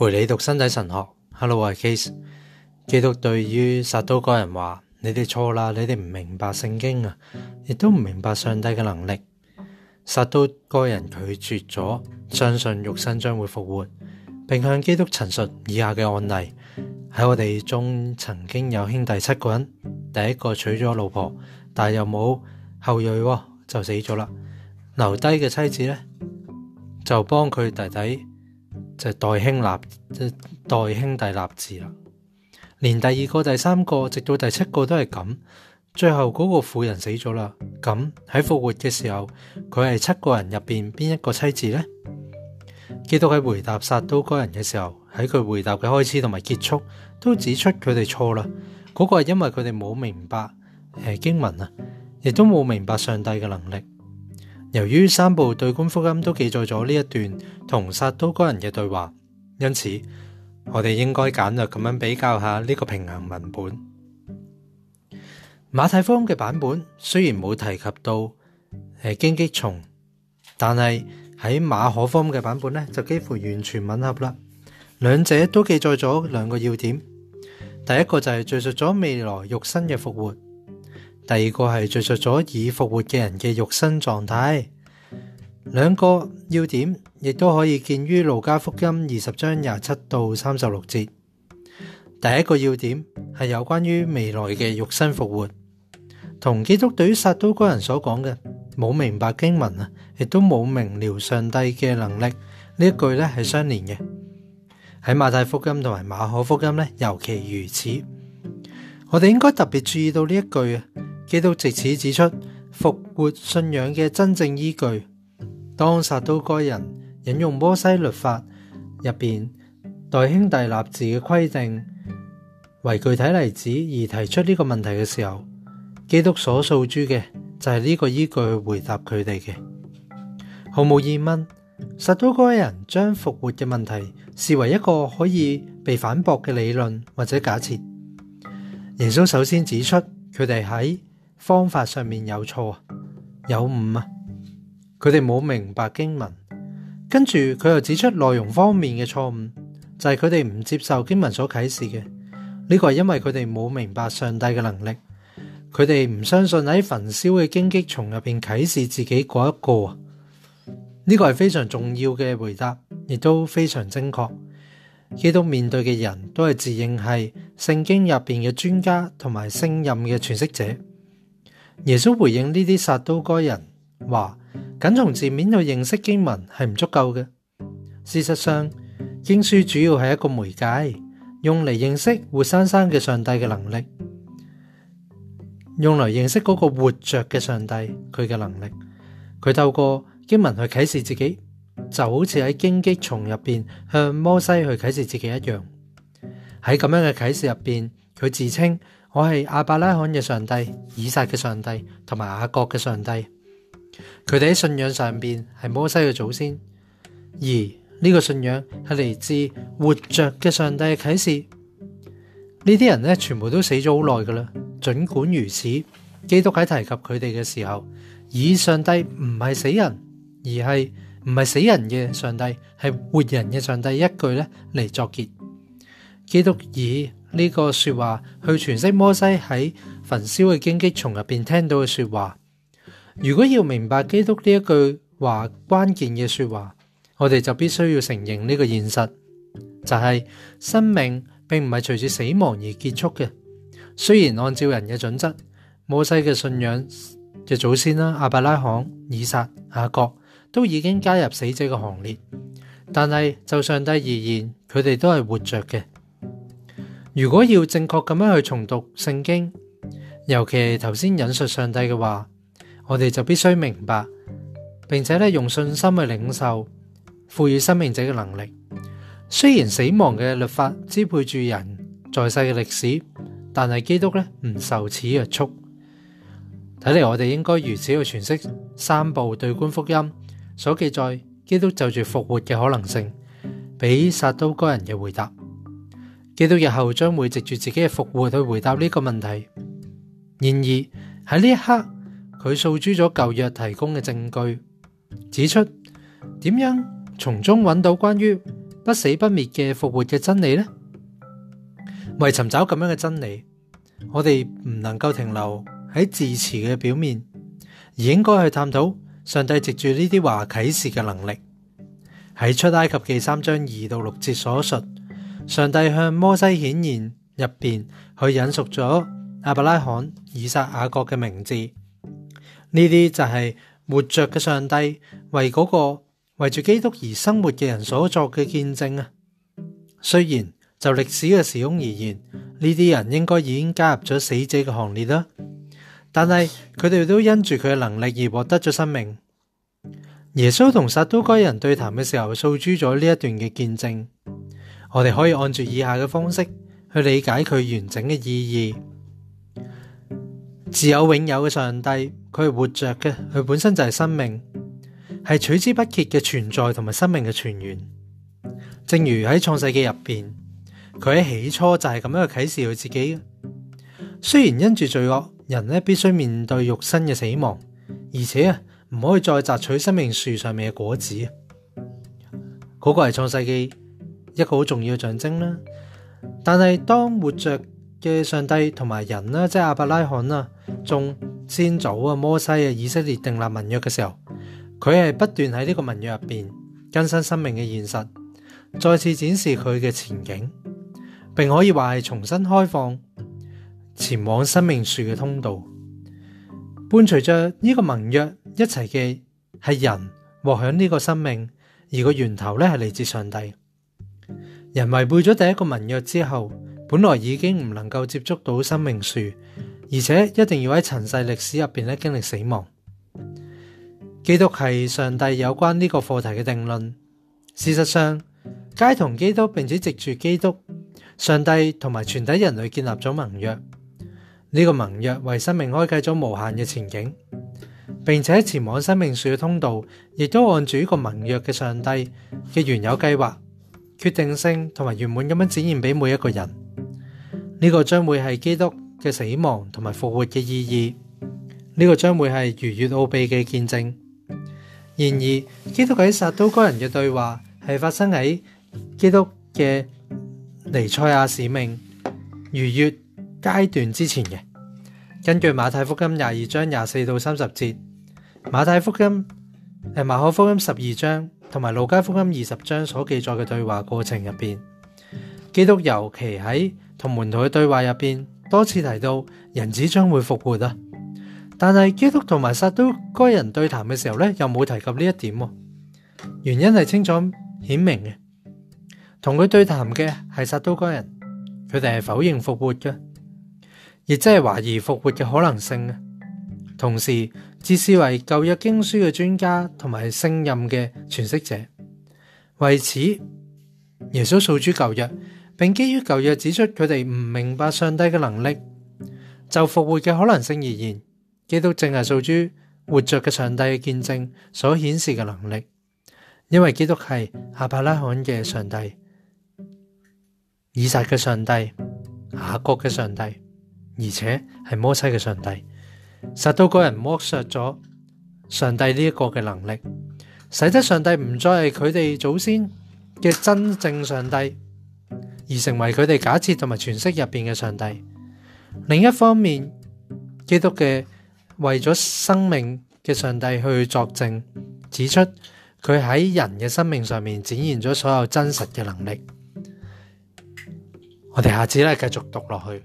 陪你读身仔神学，Hello，我系 Case。基督对于杀刀个人话：，你哋错啦，你哋唔明白圣经啊，亦都唔明白上帝嘅能力。杀刀个人拒绝咗相信肉身将会复活，并向基督陈述以下嘅案例：喺我哋中曾经有兄弟七个人，第一个娶咗老婆，但系又冇后裔，就死咗啦。留低嘅妻子呢，就帮佢弟弟。就代兄立，代兄弟立字啦。连第二个、第三个，直到第七个都系咁。最后嗰个妇人死咗啦。咁喺复活嘅时候，佢系七个人入边边一个妻子呢？基督喺回答杀刀嗰人嘅时候，喺佢回答嘅开始同埋结束，都指出佢哋错啦。嗰个系因为佢哋冇明白诶经文啊，亦都冇明白上帝嘅能力。由於三部對官福音都記載咗呢一段同殺刀幹人嘅對話，因此我哋應該簡略咁樣比較下呢個平衡文本。馬太福音嘅版本雖然冇提及到诶荆棘叢，但係喺馬可福音嘅版本咧就幾乎完全吻合啦。兩者都記載咗兩個要點，第一個就係叙述咗未來肉身嘅復活。第二个系叙述咗已复活嘅人嘅肉身状态，两个要点亦都可以见于路加福音二十章廿七到三十六节。第一个要点系有关于未来嘅肉身复活，同基督对于撒都该人所讲嘅冇明白经文啊，亦都冇明了上帝嘅能力呢一句咧系相连嘅。喺马太福音同埋马可福音咧尤其如此，我哋应该特别注意到呢一句啊。基督借此指出复活信仰嘅真正依据。当撒都该人引用摩西律法入边代兄弟立字嘅规定，为具体例子而提出呢个问题嘅时候，基督所诉诸嘅就系呢个依据回答佢哋嘅。毫无疑问，撒都该人将复活嘅问题视为一个可以被反驳嘅理论或者假设。耶稣首先指出佢哋喺。方法上面有错，有误啊！佢哋冇明白经文，跟住佢又指出内容方面嘅错误，就系佢哋唔接受经文所启示嘅呢个系因为佢哋冇明白上帝嘅能力，佢哋唔相信喺焚烧嘅荆棘丛入边启示自己嗰一个呢个系非常重要嘅回答，亦都非常精确。基督面对嘅人都系自认系圣经入边嘅专家，同埋圣任嘅诠释者。耶稣回应呢啲杀刀该人话：，仅从字面去认识经文系唔足够嘅。事实上，经书主要系一个媒介，用嚟认识活生生嘅上帝嘅能力，用嚟认识嗰个活着嘅上帝佢嘅能力。佢透过经文去启示自己，就好似喺荆棘丛入边向摩西去启示自己一样。喺咁样嘅启示入边，佢自称。我系阿伯拉罕嘅上帝、以撒嘅上帝同埋阿各嘅上帝，佢哋喺信仰上边系摩西嘅祖先，而呢个信仰系嚟自活着嘅上帝嘅启示。呢啲人咧全部都死咗好耐噶啦，尽管如此，基督喺提及佢哋嘅时候，以上帝唔系死人，而系唔系死人嘅上帝，系活人嘅上帝一句咧嚟作结。基督以呢个说话去诠释摩西喺焚烧嘅荆棘丛入边听到嘅说话。如果要明白基督呢一句话关键嘅说话，我哋就必须要承认呢个现实，就系生命并唔系随住死亡而结束嘅。虽然按照人嘅准则，摩西嘅信仰嘅祖先啦，阿伯拉罕、以撒、阿各都已经加入死者嘅行列，但系就上帝而言，佢哋都系活着嘅。如果要正确咁样去重读圣经，尤其系头先引述上帝嘅话，我哋就必须明白，并且咧用信心去领受赋予生命者嘅能力。虽然死亡嘅律法支配住人在世嘅历史，但系基督咧唔受此约束。睇嚟我哋应该如此去诠释三部对观福音所记载，基督就住复活嘅可能性，俾撒都该人嘅回答。基督日后将会藉住自己嘅复活去回答呢个问题。然而喺呢一刻，佢诉诸咗旧约提供嘅证据，指出点样从中揾到关于不死不灭嘅复活嘅真理呢？为寻找咁样嘅真理，我哋唔能够停留喺字词嘅表面，而应该去探讨上帝藉住呢啲话启示嘅能力。喺出埃及记三章二到六节所述。上帝向摩西显现入边，佢引述咗阿伯拉罕、以撒、雅各嘅名字，呢啲就系活着嘅上帝为嗰个为住基督而生活嘅人所作嘅见证啊！虽然就历史嘅时空而言，呢啲人应该已经加入咗死者嘅行列啦，但系佢哋都因住佢嘅能力而获得咗生命。耶稣同撒都该人对谈嘅时候，诉诸咗呢一段嘅见证。我哋可以按住以下嘅方式去理解佢完整嘅意义。自有永有嘅上帝，佢系活着嘅，佢本身就系生命，系取之不竭嘅存在同埋生命嘅泉源。正如喺创世纪入边，佢喺起初就系咁样嘅启示佢自己嘅。虽然因住罪恶，人咧必须面对肉身嘅死亡，而且啊唔可以再摘取生命树上面嘅果子。嗰个系创世纪一个好重要嘅象征啦。但系当活着嘅上帝同埋人啦，即系阿伯拉罕啦，仲先祖啊，摩西啊，以色列订立民约嘅时候，佢系不断喺呢个民约入边更新生命嘅现实，再次展示佢嘅前景，并可以话系重新开放前往生命树嘅通道。伴随着呢个盟约一齐嘅系人获享呢个生命，而个源头咧系嚟自上帝。人违背咗第一个盟约之后，本来已经唔能够接触到生命树，而且一定要喺尘世历史入边咧经历死亡。基督系上帝有关呢个课题嘅定论。事实上，皆同基督并且藉住基督，上帝同埋全体人类建立咗盟约。呢个盟约为生命开启咗无限嘅前景，并且前往生命树嘅通道，亦都按住呢个盟约嘅上帝嘅原有计划。决定性同埋圆满咁样展现俾每一个人，呢个将会系基督嘅死亡同埋复活嘅意义，呢个将会系逾越奥秘嘅见证。然而，基督喺撒都该人嘅对话系发生喺基督嘅尼赛亚使命逾越阶段之前嘅。根据马太福音廿二章廿四到三十节，马太福音诶马可福音十二章。同埋《路加福音》二十章所记载嘅对话过程入边，基督尤其喺同门徒嘅对话入边，多次提到人子将会复活啊！但系基督同埋撒都该人对谈嘅时候咧，又冇提及呢一点。原因系清楚显明嘅，同佢对谈嘅系撒都该人，佢哋系否认复活嘅，亦即系怀疑复活嘅可能性啊！同时，自视为旧约经书嘅专家同埋圣任嘅诠释者，为此耶稣诉诸旧约，并基于旧约指出佢哋唔明白上帝嘅能力。就复活嘅可能性而言，基督正系诉诸活着嘅上帝嘅见证所显示嘅能力，因为基督系阿伯拉罕嘅上帝、以撒嘅上帝、雅各嘅上帝，而且系摩西嘅上帝。实到个人剥削咗上帝呢一个嘅能力，使得上帝唔再系佢哋祖先嘅真正上帝，而成为佢哋假设同埋诠释入边嘅上帝。另一方面，基督嘅为咗生命嘅上帝去作证，指出佢喺人嘅生命上面展现咗所有真实嘅能力。我哋下次咧继续读落去。